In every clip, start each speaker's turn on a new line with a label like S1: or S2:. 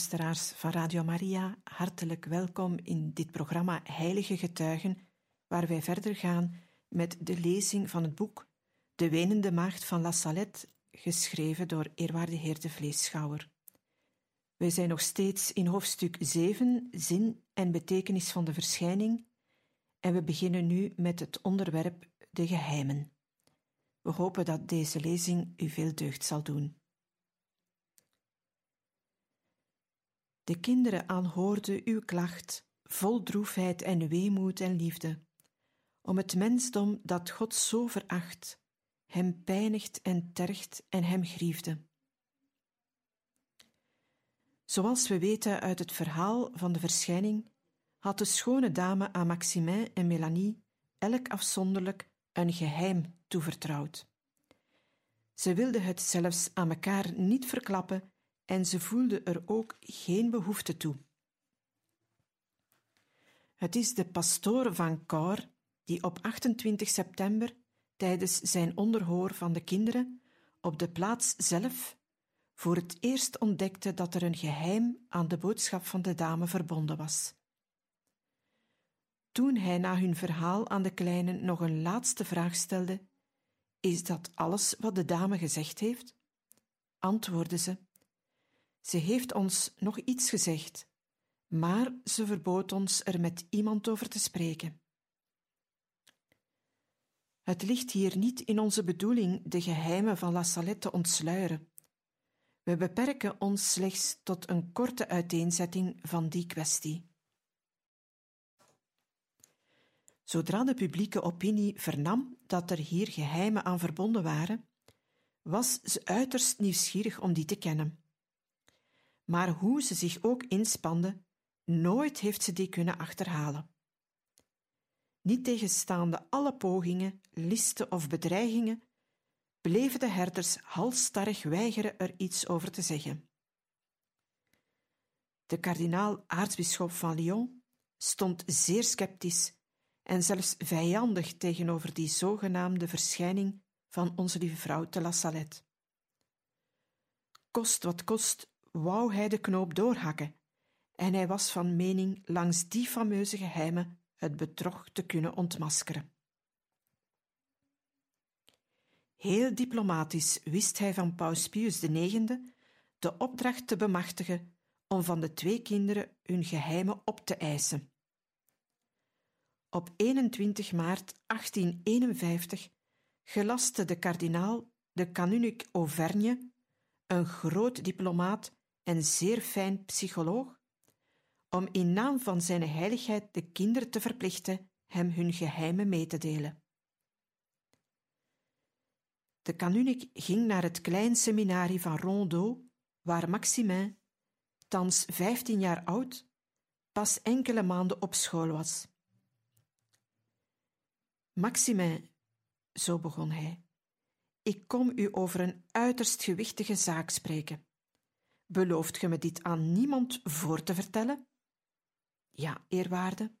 S1: Luisteraars van Radio Maria, hartelijk welkom in dit programma Heilige Getuigen, waar wij verder gaan met de lezing van het boek De Wenende Maagd van La Salette, geschreven door eerwaarde heer de Vleeschouwer. Wij zijn nog steeds in hoofdstuk 7, zin en betekenis van de verschijning, en we beginnen nu met het onderwerp de geheimen. We hopen dat deze lezing u veel deugd zal doen. De kinderen aanhoorden uw klacht, vol droefheid en weemoed en liefde, om het mensdom dat God zo veracht, hem pijnigt en tergt en hem griefde. Zoals we weten uit het verhaal van de verschijning, had de schone dame aan Maximin en Melanie elk afzonderlijk een geheim toevertrouwd. Ze wilden het zelfs aan elkaar niet verklappen en ze voelde er ook geen behoefte toe. Het is de pastoor van Cor die op 28 september tijdens zijn onderhoor van de kinderen op de plaats zelf voor het eerst ontdekte dat er een geheim aan de boodschap van de dame verbonden was. Toen hij na hun verhaal aan de kleinen nog een laatste vraag stelde: Is dat alles wat de dame gezegd heeft? antwoordde ze: ze heeft ons nog iets gezegd, maar ze verbood ons er met iemand over te spreken. Het ligt hier niet in onze bedoeling de geheimen van La Salette te ontsluieren. We beperken ons slechts tot een korte uiteenzetting van die kwestie. Zodra de publieke opinie vernam dat er hier geheimen aan verbonden waren, was ze uiterst nieuwsgierig om die te kennen maar hoe ze zich ook inspande, nooit heeft ze die kunnen achterhalen. Niet tegenstaande alle pogingen, listen of bedreigingen, bleven de herders halstarrig weigeren er iets over te zeggen. De kardinaal aartsbisschop van Lyon stond zeer sceptisch en zelfs vijandig tegenover die zogenaamde verschijning van onze lieve vrouw te La Salette. Kost wat kost wou hij de knoop doorhakken, en hij was van mening langs die fameuze geheimen het bedrog te kunnen ontmaskeren. Heel diplomatisch wist hij van Paus Pius IX de opdracht te bemachtigen om van de twee kinderen hun geheimen op te eisen. Op 21 maart 1851 gelaste de kardinaal de kanunnik Auvergne, een groot diplomaat en zeer fijn psycholoog, om in naam van zijn heiligheid de kinderen te verplichten hem hun geheimen mee te delen. De kanunnik ging naar het klein seminarie van Rondeau, waar Maximin, thans vijftien jaar oud, pas enkele maanden op school was. Maximin, zo begon hij, ik kom u over een uiterst gewichtige zaak spreken. Belooft ge me dit aan niemand voor te vertellen? Ja, eerwaarde.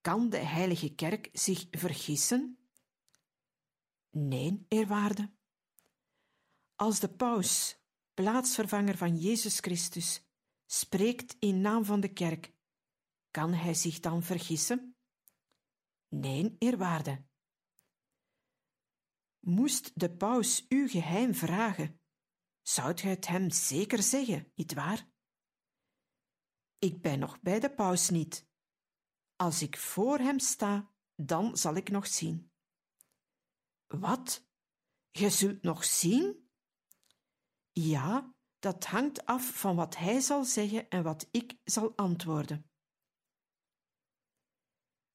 S1: Kan de Heilige Kerk zich vergissen? Nee, eerwaarde. Als de paus, plaatsvervanger van Jezus Christus, spreekt in naam van de Kerk, kan hij zich dan vergissen? Nee, eerwaarde. Moest de paus uw geheim vragen, Zoudt gij het hem zeker zeggen, nietwaar? Ik ben nog bij de paus niet. Als ik voor hem sta, dan zal ik nog zien. Wat? Je zult nog zien? Ja, dat hangt af van wat hij zal zeggen en wat ik zal antwoorden.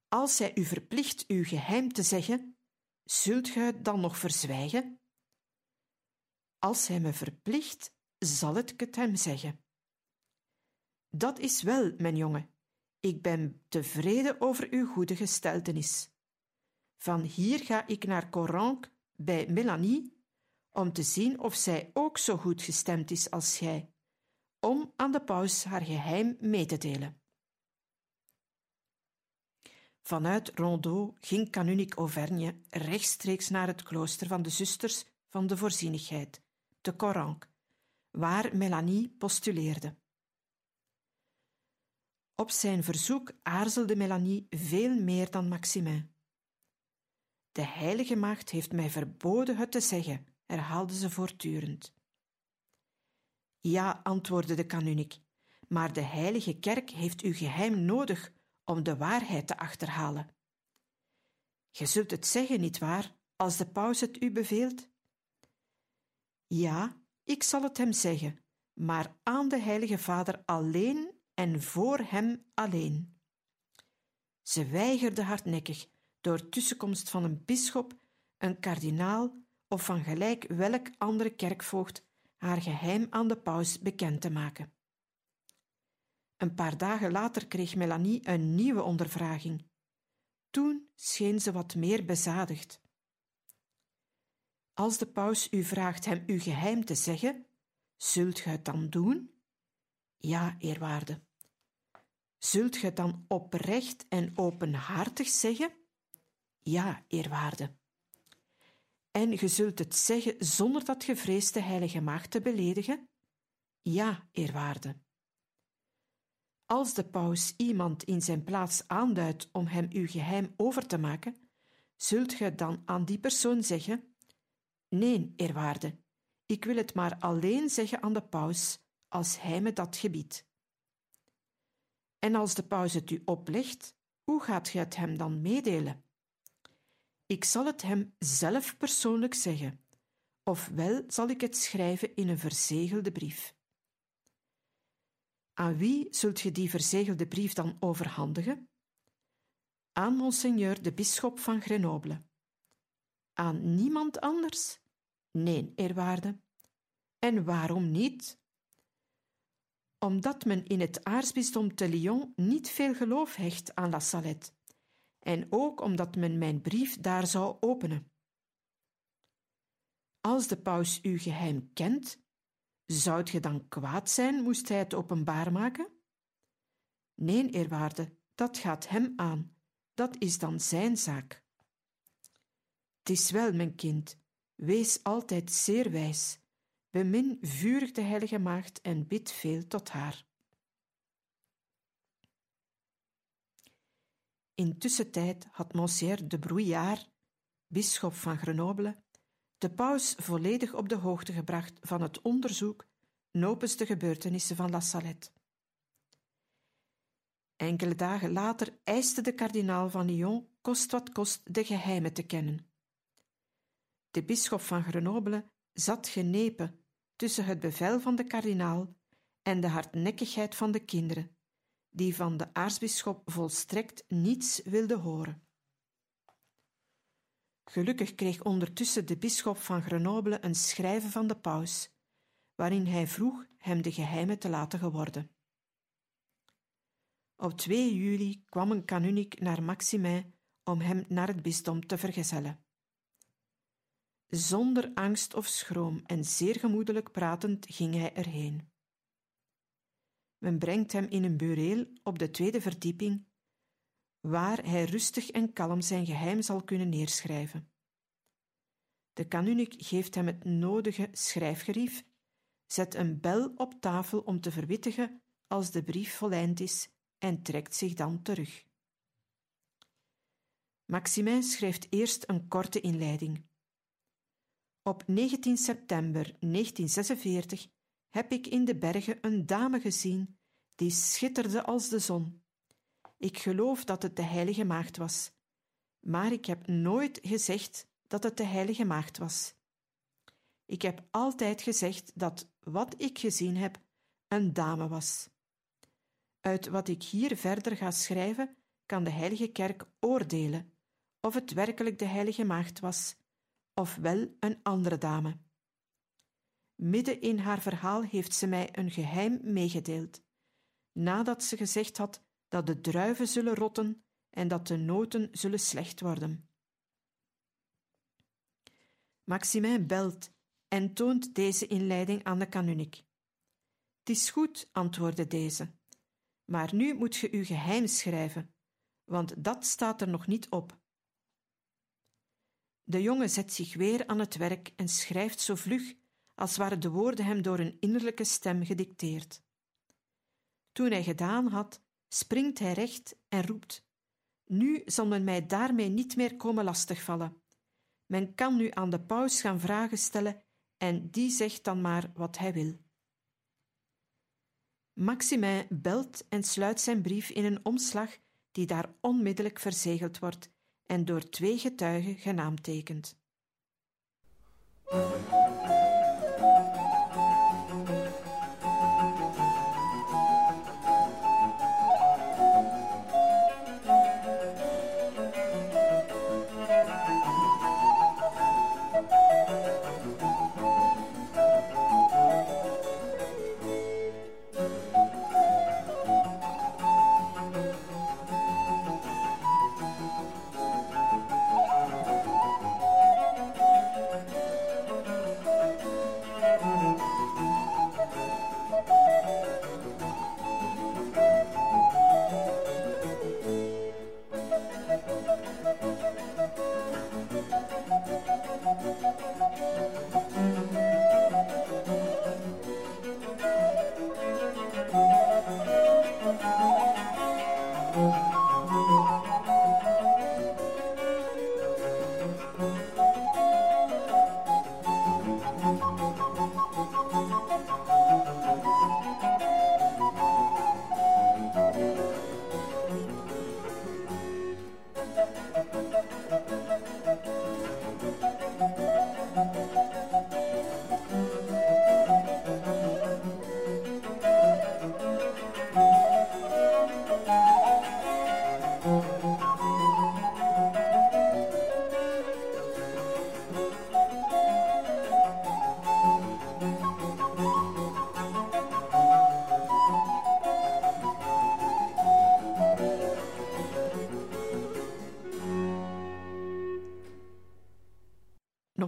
S1: Als hij u verplicht uw geheim te zeggen, zult gij het dan nog verzwijgen? Als hij me verplicht, zal ik het hem zeggen. Dat is wel, mijn jongen. Ik ben tevreden over uw goede gesteltenis. Van hier ga ik naar Coranque bij Melanie om te zien of zij ook zo goed gestemd is als gij, om aan de paus haar geheim mee te delen. Vanuit Rondeau ging kanunik Auvergne rechtstreeks naar het klooster van de zusters van de voorzienigheid, te Coranque, waar Melanie postuleerde. Op zijn verzoek aarzelde Melanie veel meer dan Maximin. De heilige maagd heeft mij verboden het te zeggen, herhaalde ze voortdurend. Ja, antwoordde de kanunik, maar de heilige kerk heeft uw geheim nodig om de waarheid te achterhalen. Je zult het zeggen, nietwaar, als de paus het u beveelt? Ja, ik zal het hem zeggen, maar aan de heilige vader alleen en voor hem alleen. Ze weigerde hardnekkig door tussenkomst van een bisschop, een kardinaal of van gelijk welk andere kerkvoogd haar geheim aan de paus bekend te maken. Een paar dagen later kreeg Melanie een nieuwe ondervraging. Toen scheen ze wat meer bezadigd. Als de paus u vraagt hem uw geheim te zeggen, zult ge het dan doen? Ja, eerwaarde. Zult het dan oprecht en openhartig zeggen? Ja, eerwaarde. En ge zult het zeggen zonder dat ge heilige maagd te beledigen? Ja, eerwaarde. Als de paus iemand in zijn plaats aanduidt om hem uw geheim over te maken, zult ge dan aan die persoon zeggen: Nee, eerwaarde, ik wil het maar alleen zeggen aan de paus als hij me dat gebiedt. En als de paus het u oplegt, hoe gaat ge het hem dan meedelen? Ik zal het hem zelf persoonlijk zeggen, ofwel zal ik het schrijven in een verzegelde brief. Aan wie zult je die verzegelde brief dan overhandigen? Aan monseigneur de bisschop van Grenoble. Aan niemand anders? Nee, eerwaarde. En waarom niet? Omdat men in het aartsbisdom te Lyon niet veel geloof hecht aan La Salette, en ook omdat men mijn brief daar zou openen. Als de paus uw geheim kent, Zoudt je dan kwaad zijn, moest hij het openbaar maken? Nee, eerwaarde, dat gaat hem aan. Dat is dan zijn zaak. Het is wel, mijn kind, wees altijd zeer wijs. Bemin vurig de heilige maagd en bid veel tot haar. Intussen tijd had Monsieur de Brouillard, bisschop van Grenoble, de paus volledig op de hoogte gebracht van het onderzoek nopens de gebeurtenissen van La Salette. Enkele dagen later eiste de kardinaal van Lyon kost wat kost de geheimen te kennen. De bisschop van Grenoble zat genepen tussen het bevel van de kardinaal en de hardnekkigheid van de kinderen, die van de aartsbisschop volstrekt niets wilden horen. Gelukkig kreeg ondertussen de bisschop van Grenoble een schrijven van de paus, waarin hij vroeg hem de geheimen te laten geworden. Op 2 juli kwam een kanunik naar Maximin om hem naar het bisdom te vergezellen. Zonder angst of schroom en zeer gemoedelijk pratend ging hij erheen. Men brengt hem in een bureel op de tweede verdieping waar hij rustig en kalm zijn geheim zal kunnen neerschrijven. De kanunik geeft hem het nodige schrijfgerief, zet een bel op tafel om te verwittigen als de brief voleind is en trekt zich dan terug. Maximin schrijft eerst een korte inleiding. Op 19 september 1946 heb ik in de bergen een dame gezien die schitterde als de zon. Ik geloof dat het de Heilige Maagd was, maar ik heb nooit gezegd dat het de Heilige Maagd was. Ik heb altijd gezegd dat wat ik gezien heb een dame was. Uit wat ik hier verder ga schrijven, kan de Heilige Kerk oordelen of het werkelijk de Heilige Maagd was, of wel een andere dame. Midden in haar verhaal heeft ze mij een geheim meegedeeld, nadat ze gezegd had dat de druiven zullen rotten en dat de noten zullen slecht worden. Maximin belt en toont deze inleiding aan de kanunik. Het is goed, antwoordde deze, maar nu moet je uw geheim schrijven, want dat staat er nog niet op. De jongen zet zich weer aan het werk en schrijft zo vlug als waren de woorden hem door een innerlijke stem gedicteerd. Toen hij gedaan had, springt hij recht en roept: Nu zal men mij daarmee niet meer komen lastigvallen. Men kan nu aan de paus gaan vragen stellen en die zegt dan maar wat hij wil. Maximin belt en sluit zijn brief in een omslag die daar onmiddellijk verzegeld wordt en door twee getuigen genaamtekend.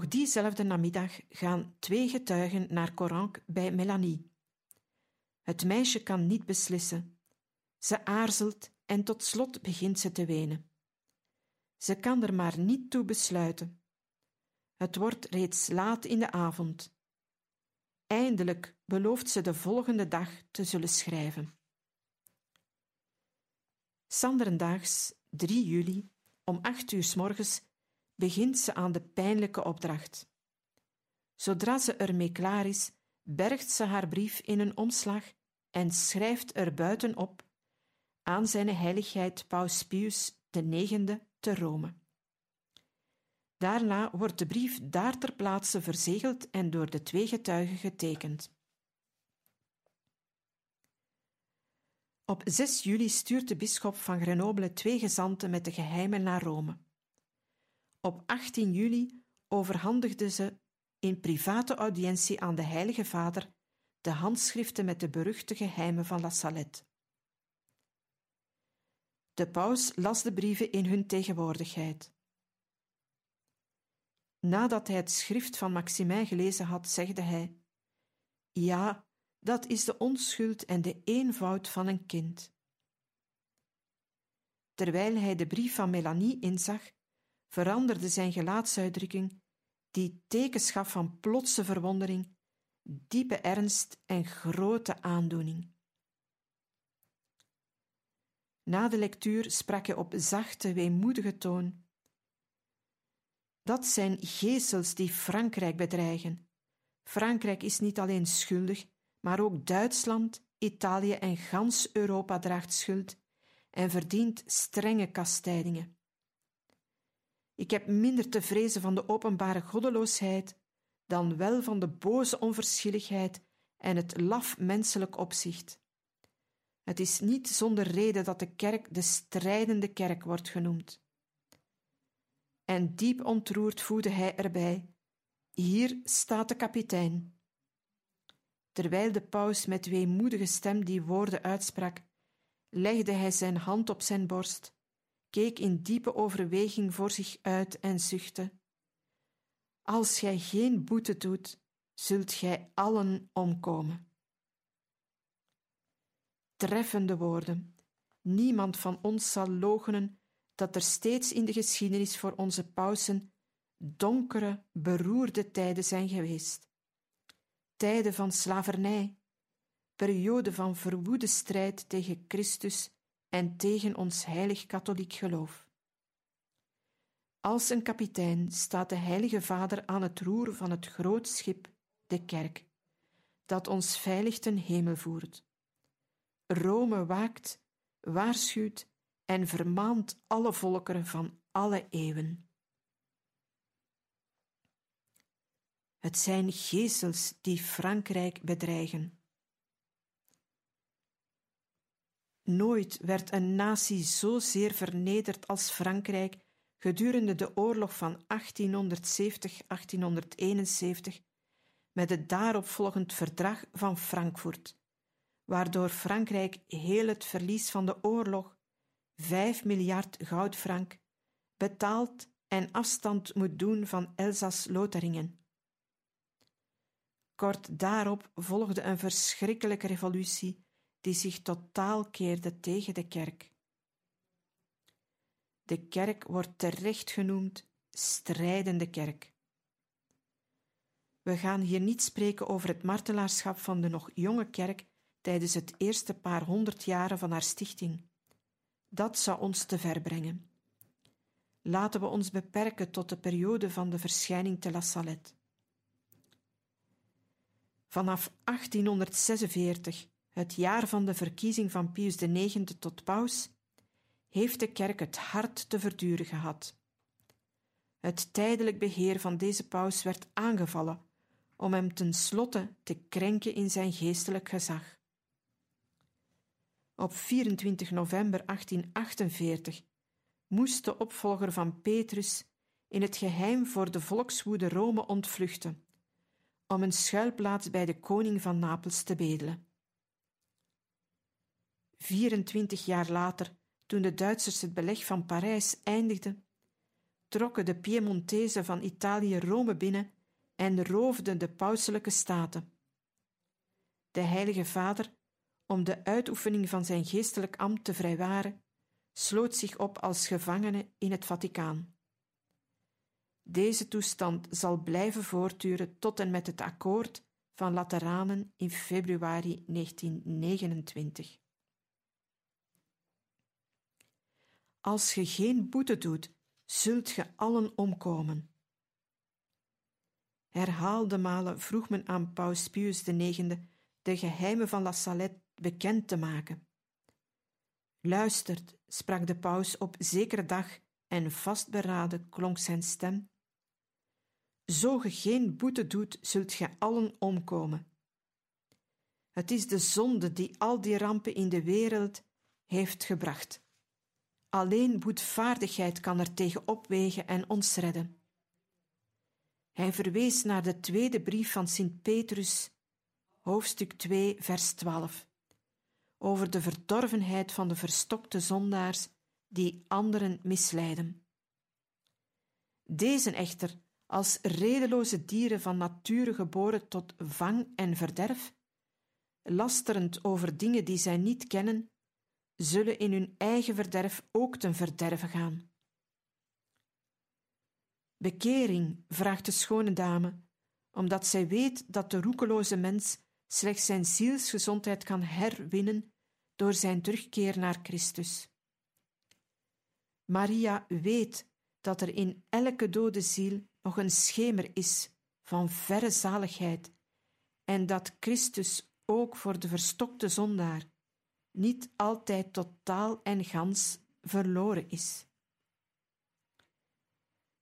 S1: Diezelfde namiddag gaan twee getuigen naar Coranc bij Melanie. Het meisje kan niet beslissen. Ze aarzelt en tot slot begint ze te wenen. Ze kan er maar niet toe besluiten. Het wordt reeds laat in de avond. Eindelijk belooft ze de volgende dag te zullen schrijven. Sanderendaags, 3 juli, om acht uur s morgens, begint ze aan de pijnlijke opdracht. Zodra ze ermee klaar is, bergt ze haar brief in een omslag en schrijft er buitenop aan zijn heiligheid Paus Pius IX te Rome. Daarna wordt de brief daar ter plaatse verzegeld en door de twee getuigen getekend. Op 6 juli stuurt de bisschop van Grenoble twee gezanten met de geheimen naar Rome. Op 18 juli overhandigde ze in private audiëntie aan de Heilige Vader de handschriften met de beruchte geheimen van La Salette. De paus las de brieven in hun tegenwoordigheid. Nadat hij het schrift van Maximin gelezen had, zegde hij: Ja, dat is de onschuld en de eenvoud van een kind. Terwijl hij de brief van Melanie inzag, veranderde zijn gelaatsuitdrukking, die tekens gaf van plotse verwondering, diepe ernst en grote aandoening. Na de lectuur sprak hij op zachte, weemoedige toon. Dat zijn geesels die Frankrijk bedreigen. Frankrijk is niet alleen schuldig, maar ook Duitsland, Italië en gans Europa draagt schuld en verdient strenge kastijdingen. Ik heb minder te vrezen van de openbare goddeloosheid dan wel van de boze onverschilligheid en het laf menselijk opzicht. Het is niet zonder reden dat de kerk de strijdende kerk wordt genoemd. En diep ontroerd voegde hij erbij: Hier staat de kapitein. Terwijl de paus met weemoedige stem die woorden uitsprak, legde hij zijn hand op zijn borst, keek in diepe overweging voor zich uit en zuchtte: Als gij geen boete doet, zult gij allen omkomen. Treffende woorden. Niemand van ons zal logenen dat er steeds in de geschiedenis voor onze pausen donkere, beroerde tijden zijn geweest. Tijden van slavernij, periode van verwoede strijd tegen Christus en tegen ons heilig katholiek geloof. Als een kapitein staat de Heilige Vader aan het roer van het groot schip, de kerk, dat ons veilig ten hemel voert. Rome waakt, waarschuwt en vermaant alle volkeren van alle eeuwen. Het zijn gezels die Frankrijk bedreigen. Nooit werd een natie zo zeer vernederd als Frankrijk gedurende de oorlog van 1870-1871 met het daaropvolgend verdrag van Frankfurt, waardoor Frankrijk heel het verlies van de oorlog, 5 miljard goudfrank, betaalt en afstand moet doen van Elzas-Lotharingen. Kort daarop volgde een verschrikkelijke revolutie die zich totaal keerde tegen de kerk. De kerk wordt terecht genoemd strijdende kerk. We gaan hier niet spreken over het martelaarschap van de nog jonge kerk tijdens het eerste paar honderd jaren van haar stichting. Dat zou ons te ver brengen. Laten we ons beperken tot de periode van de verschijning te La Salette. Vanaf 1846, het jaar van de verkiezing van Pius IX tot paus, heeft de kerk het hard te verduren gehad. Het tijdelijk beheer van deze paus werd aangevallen om hem tenslotte te krenken in zijn geestelijk gezag. Op 24 november 1848 moest de opvolger van Petrus in het geheim voor de volkswoede Rome ontvluchten, om een schuilplaats bij de koning van Napels te bedelen. 24 jaar later, toen de Duitsers het beleg van Parijs eindigden, trokken de Piemontezen van Italië Rome binnen en roofden de pauselijke staten. De Heilige Vader, om de uitoefening van zijn geestelijk ambt te vrijwaren, sloot zich op als gevangene in het Vaticaan. Deze toestand zal blijven voortduren tot en met het akkoord van Lateranen in februari 1929. Als je geen boete doet, zult ge allen omkomen. Herhaalde malen vroeg men aan Paus Pius IX de geheimen van La Salette bekend te maken. Luistert, sprak de paus op zekere dag en vastberaden klonk zijn stem. Zo ge geen boete doet, zult ge allen omkomen. Het is de zonde die al die rampen in de wereld heeft gebracht. Alleen boetvaardigheid kan er tegen opwegen en ons redden. Hij verwees naar de tweede brief van Sint Petrus, hoofdstuk 2, vers 12, over de verdorvenheid van de verstokte zondaars die anderen misleiden. Deze echter, als redeloze dieren van nature geboren tot vang en verderf, lasterend over dingen die zij niet kennen, zullen in hun eigen verderf ook ten verderve gaan. Bekering, vraagt de schone dame, omdat zij weet dat de roekeloze mens slechts zijn zielsgezondheid kan herwinnen door zijn terugkeer naar Christus. Maria weet dat er in elke dode ziel nog een schemer is van verre zaligheid en dat Christus ook voor de verstokte zondaar niet altijd totaal en gans verloren is.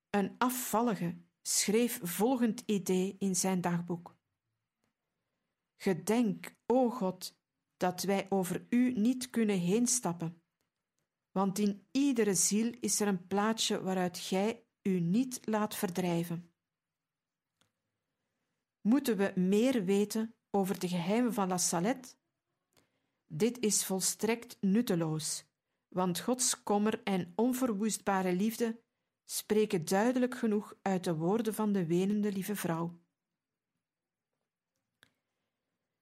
S1: Een afvallige schreef volgend idee in zijn dagboek. Gedenk, o God, dat wij over u niet kunnen heenstappen, want in iedere ziel is er een plaatsje waaruit gij u niet laat verdrijven. Moeten we meer weten over de geheimen van La Salette? Dit is volstrekt nutteloos, want Gods kommer en onverwoestbare liefde spreken duidelijk genoeg uit de woorden van de wenende lieve vrouw.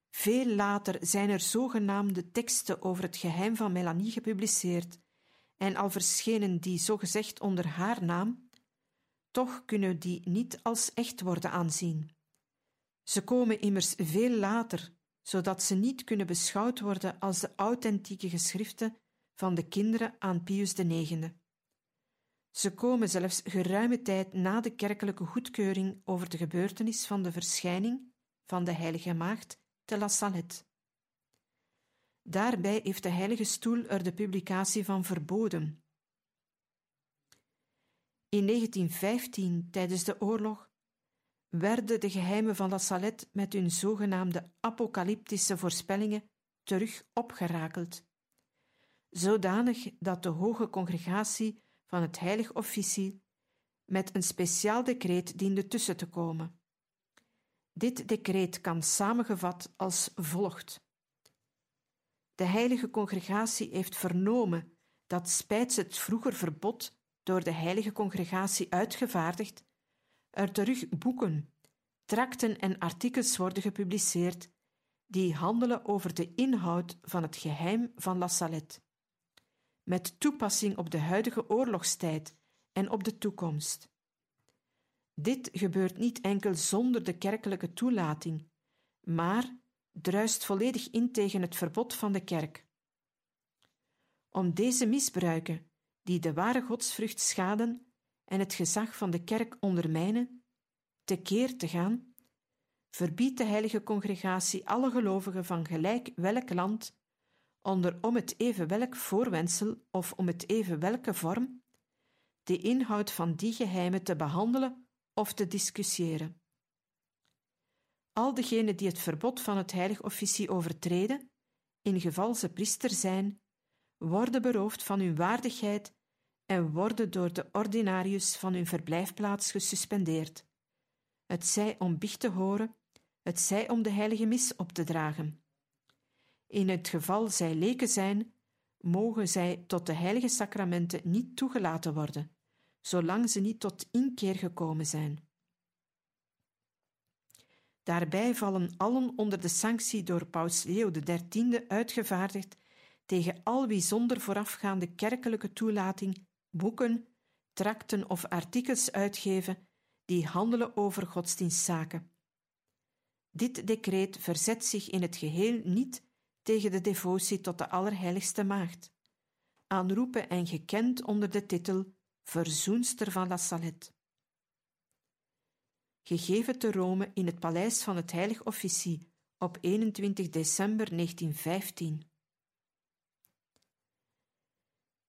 S1: Veel later zijn er zogenaamde teksten over het geheim van Melanie gepubliceerd, en al verschenen die zogezegd onder haar naam, toch kunnen die niet als echt worden aanzien. Ze komen immers veel later, zodat ze niet kunnen beschouwd worden als de authentieke geschriften van de kinderen aan Pius IX. Ze komen zelfs geruime tijd na de kerkelijke goedkeuring over de gebeurtenis van de verschijning van de Heilige Maagd te La Salette. Daarbij heeft de Heilige Stoel er de publicatie van verboden. In 1915, tijdens de oorlog, werden de geheimen van La Salette met hun zogenaamde apocalyptische voorspellingen terug opgerakeld, zodanig dat de hoge congregatie van het heilig officie met een speciaal decreet diende tussen te komen. Dit decreet kan samengevat als volgt. De heilige congregatie heeft vernomen dat spijts het vroeger verbod door de heilige congregatie uitgevaardigd, er terug boeken, trakten en artikels worden gepubliceerd die handelen over de inhoud van het geheim van La Salette, met toepassing op de huidige oorlogstijd en op de toekomst. Dit gebeurt niet enkel zonder de kerkelijke toelating, maar druist volledig in tegen het verbod van de kerk. Om deze misbruiken, die de ware godsvrucht schaden en het gezag van de kerk ondermijnen, tekeer te gaan, verbiedt de heilige congregatie alle gelovigen van gelijk welk land, onder om het even welk voorwendsel of om het even welke vorm, de inhoud van die geheimen te behandelen of te discussiëren. Al degenen die het verbod van het heilig officie overtreden, in geval ze priester zijn, worden beroofd van hun waardigheid en worden door de ordinarius van hun verblijfplaats gesuspendeerd. Het zij om biecht te horen, het zij om de heilige mis op te dragen. In het geval zij leken zijn, mogen zij tot de heilige sacramenten niet toegelaten worden, zolang ze niet tot inkeer gekomen zijn. Daarbij vallen allen onder de sanctie door Paus Leo XIII uitgevaardigd tegen al wie zonder voorafgaande kerkelijke toelating boeken, trakten of artikels uitgeven die handelen over godsdienstzaken. Dit decreet verzet zich in het geheel niet tegen de devotie tot de Allerheiligste Maagd, aanroepen en gekend onder de titel Verzoenster van La Salette gegeven te Rome in het paleis van het Heilig Officie op 21 december 1915.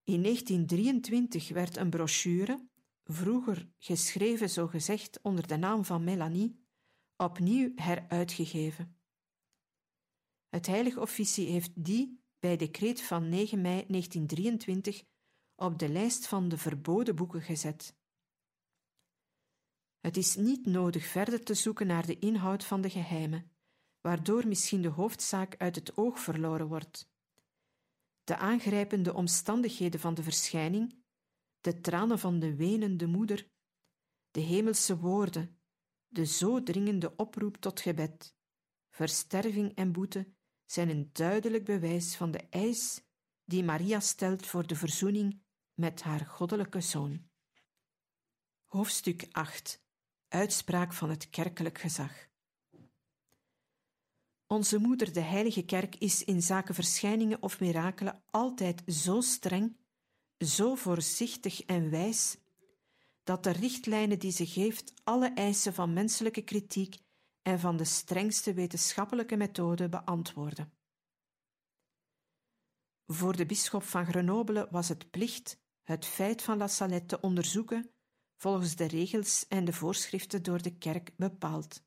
S1: In 1923 werd een brochure, vroeger geschreven zogezegd onder de naam van Melanie, opnieuw heruitgegeven. Het Heilig Officie heeft die bij decreet van 9 mei 1923 op de lijst van de verboden boeken gezet. Het is niet nodig verder te zoeken naar de inhoud van de geheimen, waardoor misschien de hoofdzaak uit het oog verloren wordt. De aangrijpende omstandigheden van de verschijning, de tranen van de wenende moeder, de hemelse woorden, de zo dringende oproep tot gebed, versterving en boete zijn een duidelijk bewijs van de eis die Maria stelt voor de verzoening met haar goddelijke zoon. Hoofdstuk 8 uitspraak van het kerkelijk gezag. Onze moeder, de Heilige Kerk, is in zaken verschijningen of mirakelen altijd zo streng, zo voorzichtig en wijs, dat de richtlijnen die ze geeft alle eisen van menselijke kritiek en van de strengste wetenschappelijke methode beantwoorden. Voor de bisschop van Grenoble was het plicht het feit van La Salette te onderzoeken volgens de regels en de voorschriften door de kerk bepaald.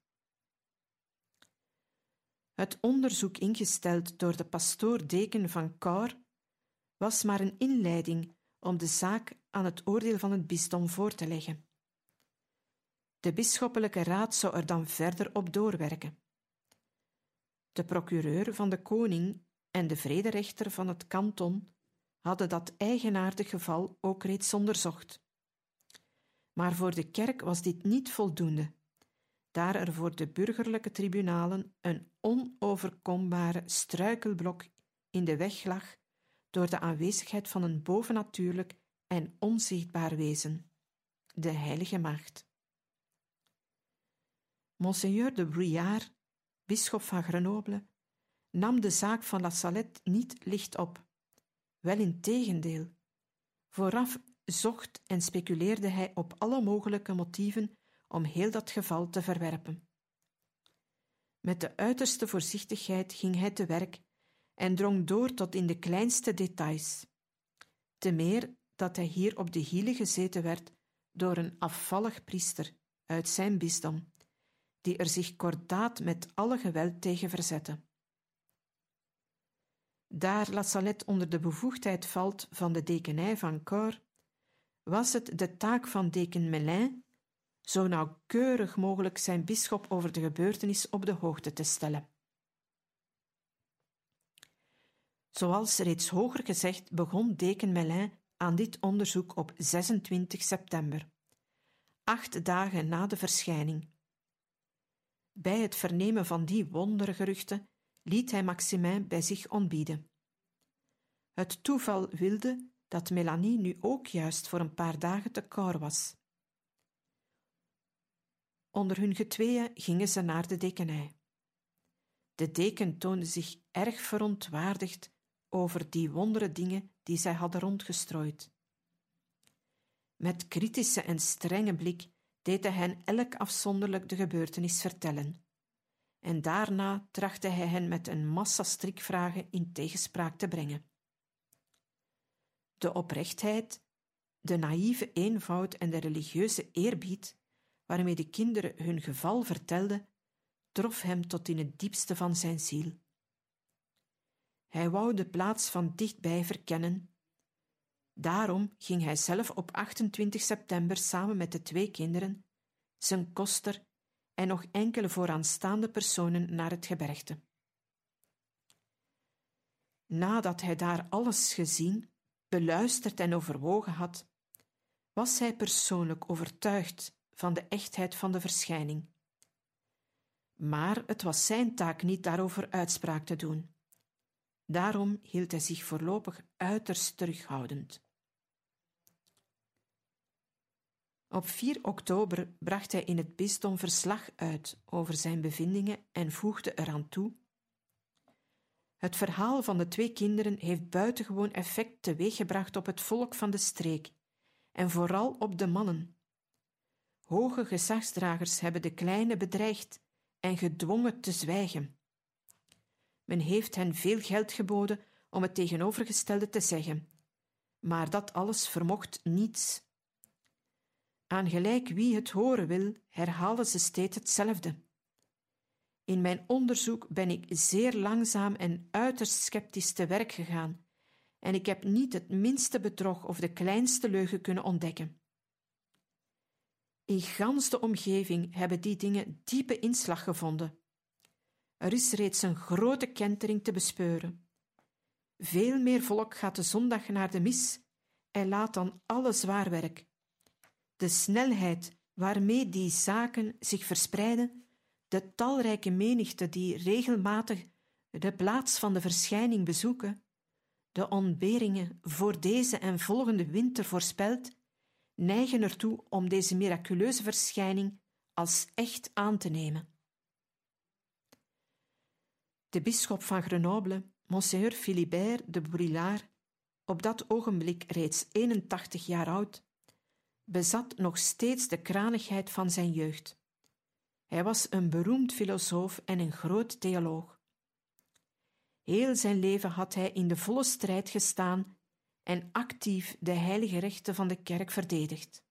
S1: Het onderzoek ingesteld door de pastoor-deken van Cor was maar een inleiding om de zaak aan het oordeel van het bisdom voor te leggen. De bisschoppelijke raad zou er dan verder op doorwerken. De procureur van de koning en de vrederechter van het kanton hadden dat eigenaardig geval ook reeds onderzocht. Maar voor de kerk was dit niet voldoende, daar er voor de burgerlijke tribunalen een onoverkombare struikelblok in de weg lag door de aanwezigheid van een bovennatuurlijk en onzichtbaar wezen, de Heilige Maagd. Monseigneur de Bruyard, bisschop van Grenoble, nam de zaak van La Salette niet licht op. Wel in tegendeel. Vooraf zocht en speculeerde hij op alle mogelijke motieven om heel dat geval te verwerpen. Met de uiterste voorzichtigheid ging hij te werk en drong door tot in de kleinste details. Te meer dat hij hier op de hielen gezeten werd door een afvallig priester uit zijn bisdom, die er zich kordaat met alle geweld tegen verzette. Daar La Salette onder de bevoegdheid valt van de dekenij van Cor, was het de taak van deken Melin zo nauwkeurig mogelijk zijn bisschop over de gebeurtenis op de hoogte te stellen. Zoals reeds hoger gezegd begon deken Melin aan dit onderzoek op 26 september, acht dagen na de verschijning. Bij het vernemen van die wondergeruchten liet hij Maximin bij zich ontbieden. Het toeval wilde dat Melanie nu ook juist voor een paar dagen te Cor was. Onder hun getweeën gingen ze naar de dekenij. De deken toonde zich erg verontwaardigd over die wondere dingen die zij hadden rondgestrooid. Met kritische en strenge blik deed hij hen elk afzonderlijk de gebeurtenis vertellen. En daarna trachtte hij hen met een massa strikvragen in tegenspraak te brengen. De oprechtheid, de naïeve eenvoud en de religieuze eerbied waarmee de kinderen hun geval vertelden, trof hem tot in het diepste van zijn ziel. Hij wou de plaats van dichtbij verkennen. Daarom ging hij zelf op 28 september samen met de twee kinderen, zijn koster en nog enkele vooraanstaande personen naar het gebergte. Nadat hij daar alles gezien, beluisterd en overwogen had, was hij persoonlijk overtuigd van de echtheid van de verschijning. Maar het was zijn taak niet daarover uitspraak te doen. Daarom hield hij zich voorlopig uiterst terughoudend. Op 4 oktober bracht hij in het bisdom verslag uit over zijn bevindingen en voegde eraan toe: Het verhaal van de twee kinderen heeft buitengewoon effect teweeggebracht op het volk van de streek en vooral op de mannen. Hoge gezagsdragers hebben de kleine bedreigd en gedwongen te zwijgen. Men heeft hen veel geld geboden om het tegenovergestelde te zeggen, maar dat alles vermocht niets. Aan gelijk wie het horen wil, herhalen ze steeds hetzelfde. In mijn onderzoek ben ik zeer langzaam en uiterst sceptisch te werk gegaan, en ik heb niet het minste bedrog of de kleinste leugen kunnen ontdekken. In gans de omgeving hebben die dingen diepe inslag gevonden. Er is reeds een grote kentering te bespeuren. Veel meer volk gaat de zondag naar de mis en laat dan alle zwaar werk. De snelheid waarmee die zaken zich verspreiden, de talrijke menigte die regelmatig de plaats van de verschijning bezoeken, de ontberingen voor deze en volgende winter voorspeld, neigen ertoe om deze miraculeuze verschijning als echt aan te nemen. De bisschop van Grenoble, Monseigneur Philibert de Brillard, op dat ogenblik reeds 81 jaar oud, bezat nog steeds de kranigheid van zijn jeugd. Hij was een beroemd filosoof en een groot theoloog. Heel zijn leven had hij in de volle strijd gestaan en actief de heilige rechten van de kerk verdedigd.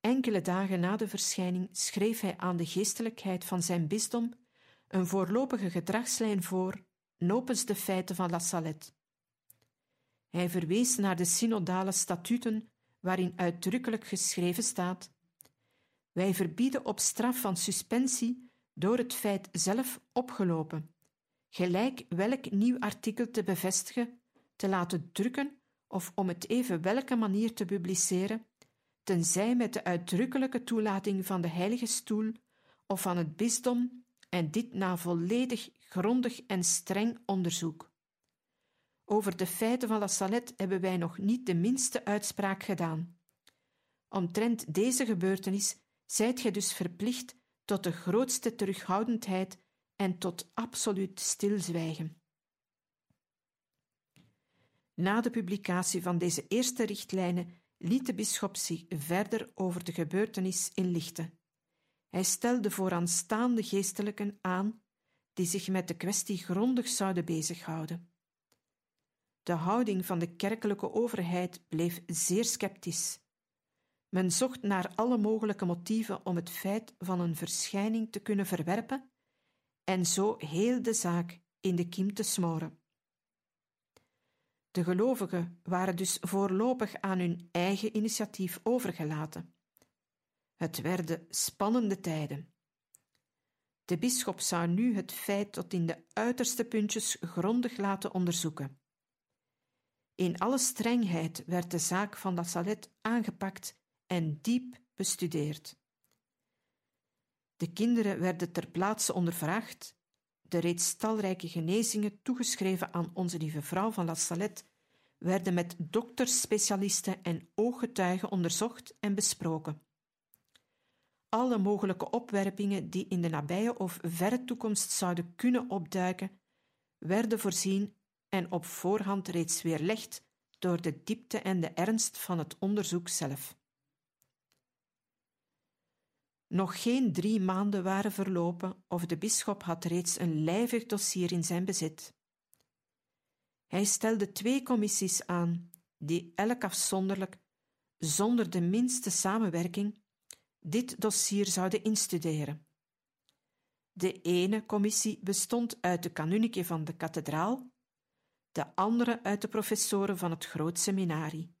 S1: Enkele dagen na de verschijning schreef hij aan de geestelijkheid van zijn bisdom een voorlopige gedragslijn voor nopens de feiten van La Salette. Hij verwees naar de synodale statuten waarin uitdrukkelijk geschreven staat: Wij verbieden op straf van suspensie door het feit zelf opgelopen, gelijk welk nieuw artikel te bevestigen, te laten drukken of om het even welke manier te publiceren, tenzij met de uitdrukkelijke toelating van de Heilige Stoel of van het bisdom, en dit na volledig, grondig en streng onderzoek. Over de feiten van La Salette hebben wij nog niet de minste uitspraak gedaan. Omtrent deze gebeurtenis zijt gij dus verplicht tot de grootste terughoudendheid en tot absoluut stilzwijgen. Na de publicatie van deze eerste richtlijnen liet de bisschop zich verder over de gebeurtenis inlichten. Hij stelde vooraanstaande geestelijken aan die zich met de kwestie grondig zouden bezighouden. De houding van de kerkelijke overheid bleef zeer sceptisch. Men zocht naar alle mogelijke motieven om het feit van een verschijning te kunnen verwerpen en zo heel de zaak in de kiem te smoren. De gelovigen waren dus voorlopig aan hun eigen initiatief overgelaten. Het werden spannende tijden. De bisschop zou nu het feit tot in de uiterste puntjes grondig laten onderzoeken. In alle strengheid werd de zaak van La Salette aangepakt en diep bestudeerd. De kinderen werden ter plaatse ondervraagd, de reeds talrijke genezingen toegeschreven aan onze lieve vrouw van La Salette werden met doktersspecialisten en ooggetuigen onderzocht en besproken. Alle mogelijke opwerpingen die in de nabije of verre toekomst zouden kunnen opduiken, werden voorzien en op voorhand reeds weerlegd door de diepte en de ernst van het onderzoek zelf. Nog geen drie maanden waren verlopen of de bisschop had reeds een lijvig dossier in zijn bezit. Hij stelde twee commissies aan, die elk afzonderlijk, zonder de minste samenwerking, dit dossier zouden instuderen. De ene commissie bestond uit de kanunike van de kathedraal, de andere uit de professoren van het groot seminarie.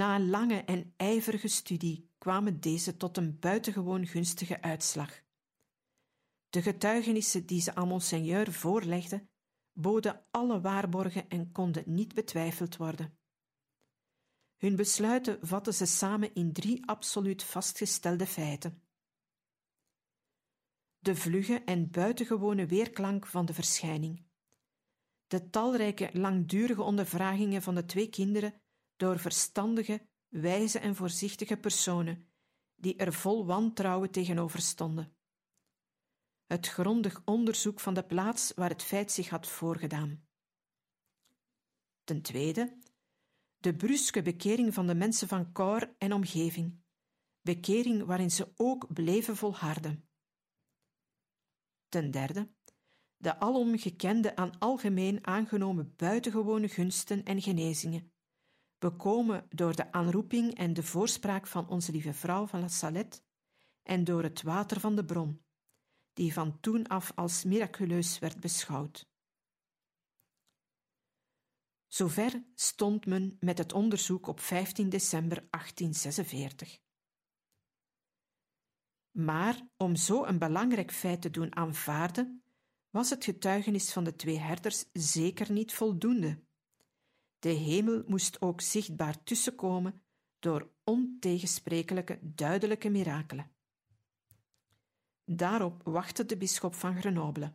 S1: Na lange en ijverige studie kwamen deze tot een buitengewoon gunstige uitslag. De getuigenissen die ze aan monseigneur voorlegden, boden alle waarborgen en konden niet betwijfeld worden. Hun besluiten vatten ze samen in drie absoluut vastgestelde feiten. De vlugge en buitengewone weerklank van de verschijning. De talrijke langdurige ondervragingen van de twee kinderen door verstandige, wijze en voorzichtige personen, die er vol wantrouwen tegenover stonden. Het grondig onderzoek van de plaats waar het feit zich had voorgedaan. Ten tweede, de bruske bekering van de mensen van Cor en omgeving, bekering waarin ze ook bleven volharden. Ten derde, de alom gekende aan algemeen aangenomen buitengewone gunsten en genezingen, bekomen door de aanroeping en de voorspraak van onze lieve vrouw van La Salette en door het water van de bron, die van toen af als miraculeus werd beschouwd. Zover stond men met het onderzoek op 15 december 1846. Maar om zo een belangrijk feit te doen aanvaarden, was het getuigenis van de twee herders zeker niet voldoende. De hemel moest ook zichtbaar tussenkomen door ontegensprekelijke, duidelijke mirakelen. Daarop wachtte de bisschop van Grenoble.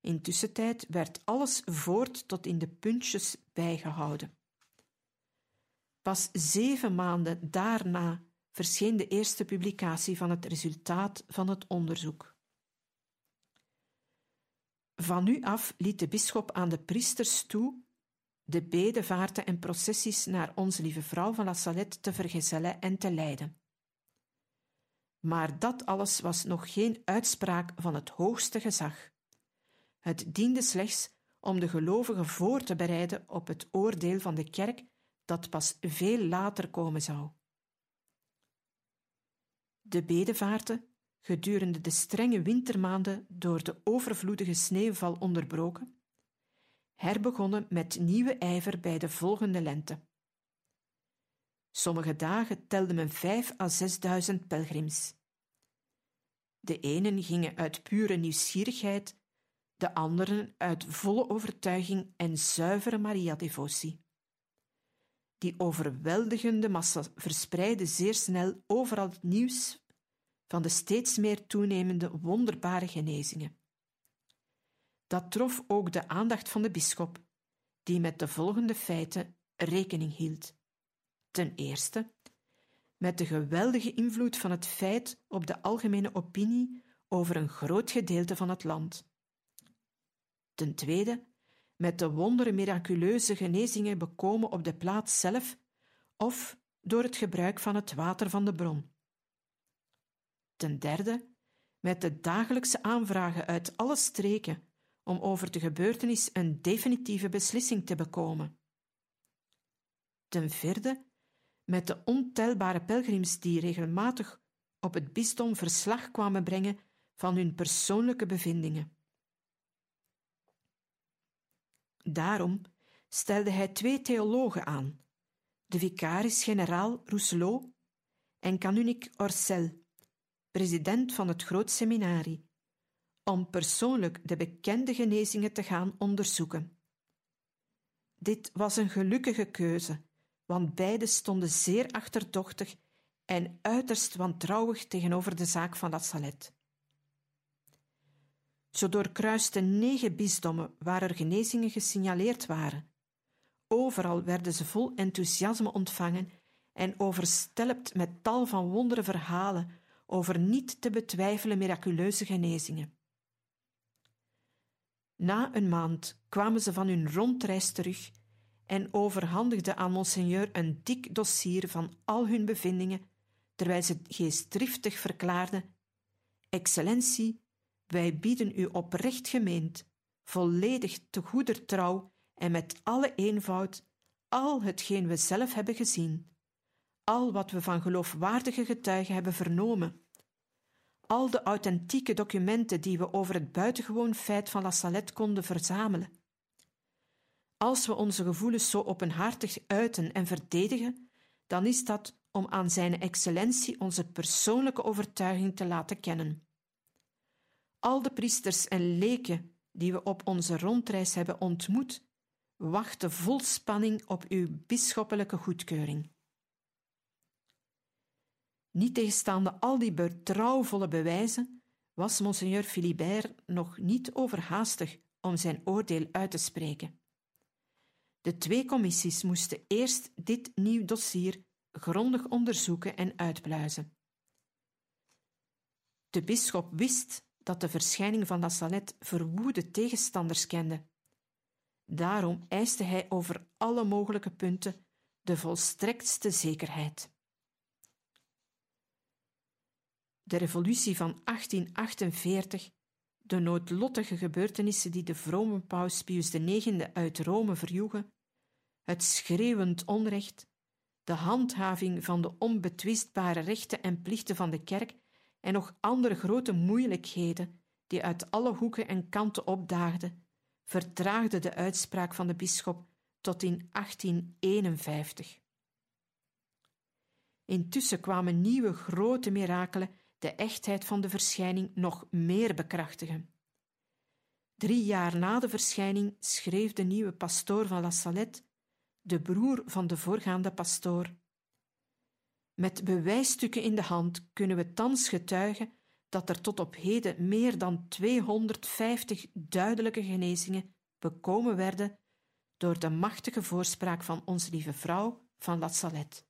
S1: Intussen werd alles voort tot in de puntjes bijgehouden. Pas zeven maanden daarna verscheen de eerste publicatie van het resultaat van het onderzoek. Van nu af liet de bisschop aan de priesters toe de bedevaarten en processies naar Onze Lieve Vrouw van La Salette te vergezellen en te leiden. Maar dat alles was nog geen uitspraak van het hoogste gezag. Het diende slechts om de gelovigen voor te bereiden op het oordeel van de kerk dat pas veel later komen zou. De bedevaarten, gedurende de strenge wintermaanden door de overvloedige sneeuwval onderbroken, herbegonnen met nieuwe ijver bij de volgende lente. Sommige dagen telde men vijf à zesduizend pelgrims. De enen gingen uit pure nieuwsgierigheid, de anderen uit volle overtuiging en zuivere Maria-devotie. Die overweldigende massa verspreidde zeer snel overal het nieuws van de steeds meer toenemende wonderbare genezingen. Dat trof ook de aandacht van de bisschop, die met de volgende feiten rekening hield. Ten eerste, met de geweldige invloed van het feit op de algemene opinie over een groot gedeelte van het land. Ten tweede, met de wondere miraculeuze genezingen bekomen op de plaats zelf of door het gebruik van het water van de bron. Ten derde, met de dagelijkse aanvragen uit alle streken om over de gebeurtenis een definitieve beslissing te bekomen. Ten vierde, met de ontelbare pelgrims die regelmatig op het bisdom verslag kwamen brengen van hun persoonlijke bevindingen. Daarom stelde hij twee theologen aan, de vicaris-generaal Rousselot en kanuniek Orcel, president van het Groot Seminarie, om persoonlijk de bekende genezingen te gaan onderzoeken. Dit was een gelukkige keuze, want beide stonden zeer achterdochtig en uiterst wantrouwig tegenover de zaak van La Salette. Zo doorkruisten negen bisdommen waar er genezingen gesignaleerd waren. Overal werden ze vol enthousiasme ontvangen en overstelpt met tal van wondere verhalen over niet te betwijfelen miraculeuze genezingen. Na een maand kwamen ze van hun rondreis terug en overhandigden aan monseigneur een dik dossier van al hun bevindingen, terwijl ze geestdriftig verklaarden: Excellentie, wij bieden u oprecht gemeend, volledig te goeder trouw en met alle eenvoud al hetgeen we zelf hebben gezien, al wat we van geloofwaardige getuigen hebben vernomen, al de authentieke documenten die we over het buitengewoon feit van La Salette konden verzamelen. Als we onze gevoelens zo openhartig uiten en verdedigen, dan is dat om aan Zijn Excellentie onze persoonlijke overtuiging te laten kennen. Al de priesters en leken die we op onze rondreis hebben ontmoet, wachten vol spanning op uw bisschoppelijke goedkeuring. Niet tegenstaande al die betrouwvolle bewijzen, was monseigneur Philibert nog niet overhaastig om zijn oordeel uit te spreken. De twee commissies moesten eerst dit nieuw dossier grondig onderzoeken en uitpluizen. De bisschop wist dat de verschijning van La verwoede tegenstanders kende. Daarom eiste hij over alle mogelijke punten de volstrektste zekerheid. De revolutie van 1848, de noodlottige gebeurtenissen die de vrome paus Pius IX uit Rome verjoegen, het schreeuwend onrecht, de handhaving van de onbetwistbare rechten en plichten van de kerk en nog andere grote moeilijkheden die uit alle hoeken en kanten opdaagden, vertraagde de uitspraak van de bisschop tot in 1851. Intussen kwamen nieuwe grote mirakelen de echtheid van de verschijning nog meer bekrachtigen. Drie jaar na de verschijning schreef de nieuwe pastoor van La Salette, de broer van de voorgaande pastoor. Met bewijsstukken in de hand kunnen we thans getuigen dat er tot op heden meer dan 250 duidelijke genezingen bekomen werden door de machtige voorspraak van onze lieve vrouw van La Salette.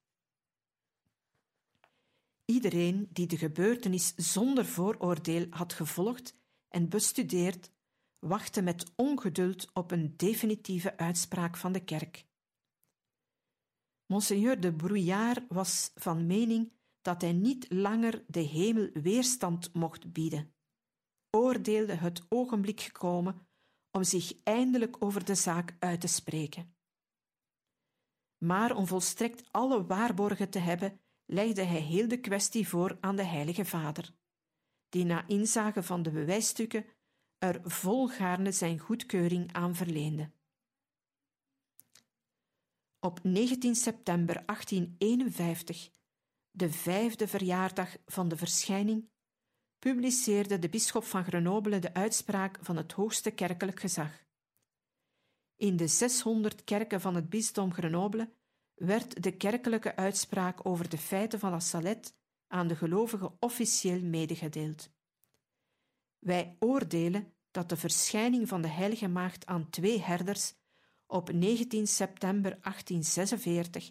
S1: Iedereen die de gebeurtenis zonder vooroordeel had gevolgd en bestudeerd, wachtte met ongeduld op een definitieve uitspraak van de kerk. Monseigneur de Brouillard was van mening dat hij niet langer de hemel weerstand mocht bieden, oordeelde het ogenblik gekomen om zich eindelijk over de zaak uit te spreken. Maar om volstrekt alle waarborgen te hebben, legde hij heel de kwestie voor aan de Heilige Vader, die na inzage van de bewijsstukken er volgaarne zijn goedkeuring aan verleende. Op 19 september 1851, de vijfde verjaardag van de verschijning, publiceerde de bisschop van Grenoble de uitspraak van het hoogste kerkelijk gezag. In de 600 kerken van het bisdom Grenoble werd de kerkelijke uitspraak over de feiten van La Salette aan de gelovigen officieel medegedeeld. Wij oordelen dat de verschijning van de Heilige Maagd aan twee herders op 19 september 1846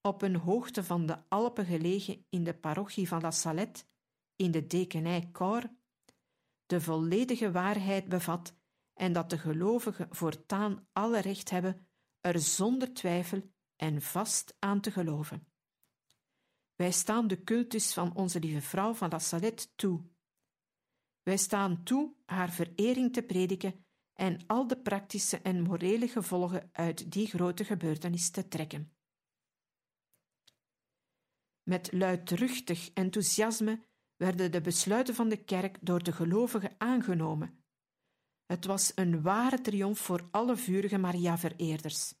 S1: op een hoogte van de Alpen gelegen in de parochie van La Salette in de dekenij Cor de volledige waarheid bevat en dat de gelovigen voortaan alle recht hebben er zonder twijfel en vast aan te geloven. Wij staan de cultus van onze lieve vrouw van La Salette toe. Wij staan toe haar verering te prediken en al de praktische en morele gevolgen uit die grote gebeurtenis te trekken. Met luidruchtig enthousiasme werden de besluiten van de kerk door de gelovigen aangenomen. Het was een ware triomf voor alle vurige Maria-vereerders.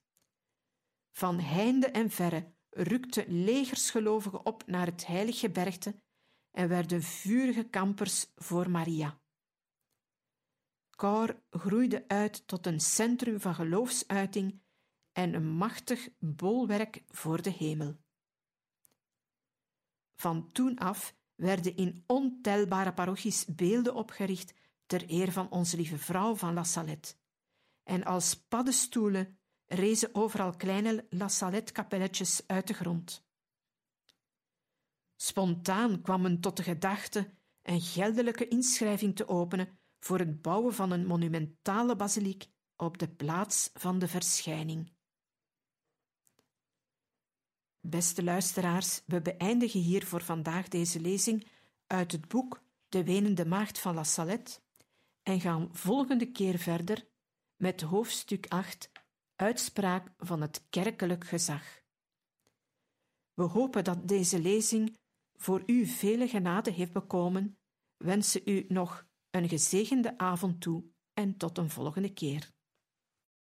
S1: Van heinde en verre rukten legersgelovigen op naar het heilige gebergte en werden vurige kampers voor Maria. Cor groeide uit tot een centrum van geloofsuiting en een machtig bolwerk voor de hemel. Van toen af werden in ontelbare parochies beelden opgericht ter eer van onze lieve vrouw van La Salette. En als paddenstoelen rezen overal kleine La Salette-kapelletjes uit de grond. Spontaan kwam men tot de gedachte een geldelijke inschrijving te openen voor het bouwen van een monumentale basiliek op de plaats van de verschijning. Beste luisteraars, we beëindigen hier voor vandaag deze lezing uit het boek De Wenende Maagd van La Salette en gaan volgende keer verder met hoofdstuk 8, Uitspraak van het kerkelijk gezag. We hopen dat deze lezing voor u vele genade heeft bekomen, wensen u nog een gezegende avond toe en tot een volgende keer.